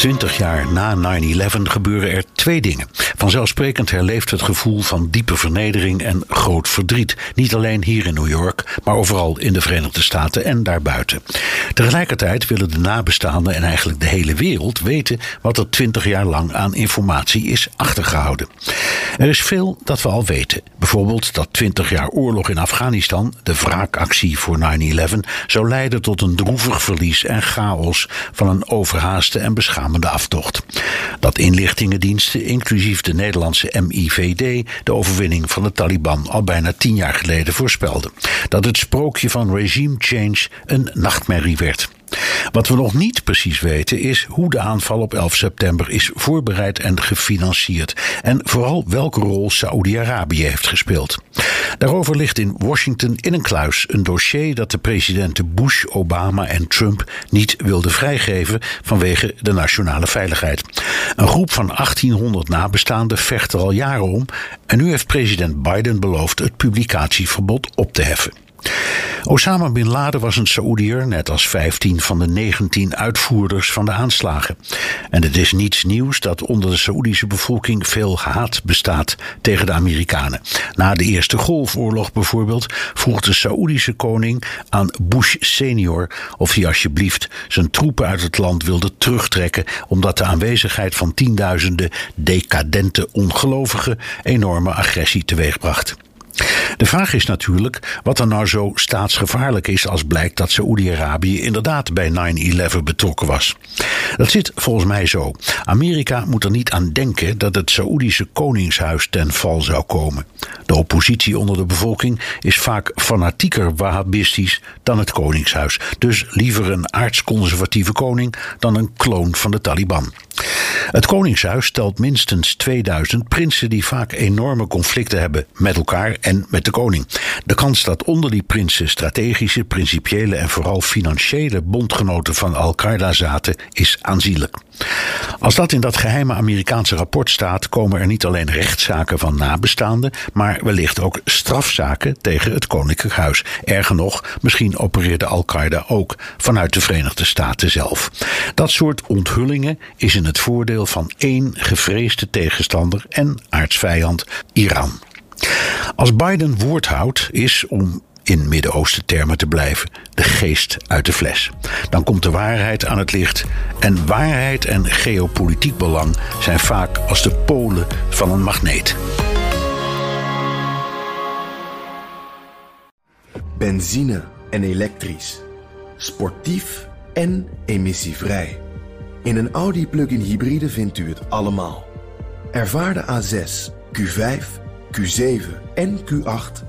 20 jaar na 9-11 gebeuren er twee dingen. Vanzelfsprekend herleeft het gevoel van diepe vernedering en groot verdriet. Niet alleen hier in New York, maar overal in de Verenigde Staten en daarbuiten. Tegelijkertijd willen de nabestaanden en eigenlijk de hele wereld weten wat er 20 jaar lang aan informatie is achtergehouden. Er is veel dat we al weten. Bijvoorbeeld dat 20 jaar oorlog in Afghanistan, de wraakactie voor 9-11, zou leiden tot een droevig verlies en chaos van een overhaaste en beschamende aftocht. Dat inlichtingendiensten, inclusief de Nederlandse MIVD, de overwinning van de Taliban al bijna tien jaar geleden voorspelden. Dat het sprookje van regime change een nachtmerrie werd. Wat we nog niet precies weten is hoe de aanval op 11 september is voorbereid en gefinancierd. En vooral welke rol Saoedi-Arabië heeft gespeeld. Daarover ligt in Washington in een kluis een dossier dat de presidenten Bush, Obama en Trump niet wilden vrijgeven vanwege de nationale veiligheid. Een groep van 1800 nabestaanden vecht er al jaren om en nu heeft president Biden beloofd het publicatieverbod op te heffen. Osama bin Laden was een Saoediër, net als 15 van de 19 uitvoerders van de aanslagen. En het is niets nieuws dat onder de Saoedische bevolking veel haat bestaat tegen de Amerikanen. Na de Eerste Golfoorlog bijvoorbeeld vroeg de Saoedische koning aan Bush senior of hij alsjeblieft zijn troepen uit het land wilde terugtrekken, omdat de aanwezigheid van tienduizenden decadente ongelovigen enorme agressie teweegbracht. De vraag is natuurlijk wat er nou zo staatsgevaarlijk is als blijkt dat Saoedi-Arabië inderdaad bij 9-11 betrokken was. Dat zit volgens mij zo. Amerika moet er niet aan denken dat het Saoedische koningshuis ten val zou komen. De oppositie onder de bevolking is vaak fanatieker wahhabistisch dan het koningshuis. Dus liever een aardsconservatieve koning dan een kloon van de Taliban. Het Koningshuis stelt minstens 2000 prinsen die vaak enorme conflicten hebben met elkaar en met de koning. De kans dat onder die prinsen strategische, principiële en vooral financiële bondgenoten van Al-Qaeda zaten is aanzienlijk. Als dat in dat geheime Amerikaanse rapport staat, komen er niet alleen rechtszaken van nabestaanden, maar wellicht ook strafzaken tegen het Koninklijk Huis. Erger nog, misschien opereerde Al-Qaeda ook vanuit de Verenigde Staten zelf. Dat soort onthullingen is in het voordeel van één gevreesde tegenstander en aardsvijand, Iran. Als Biden woord houdt, is om in Midden-Oosten termen te blijven, de geest uit de fles. Dan komt de waarheid aan het licht en waarheid en geopolitiek belang zijn vaak als de polen van een magneet. Benzine en elektrisch. Sportief en emissievrij. In een Audi plug-in hybride vindt u het allemaal. Ervaar de A6, Q5, Q7 en Q8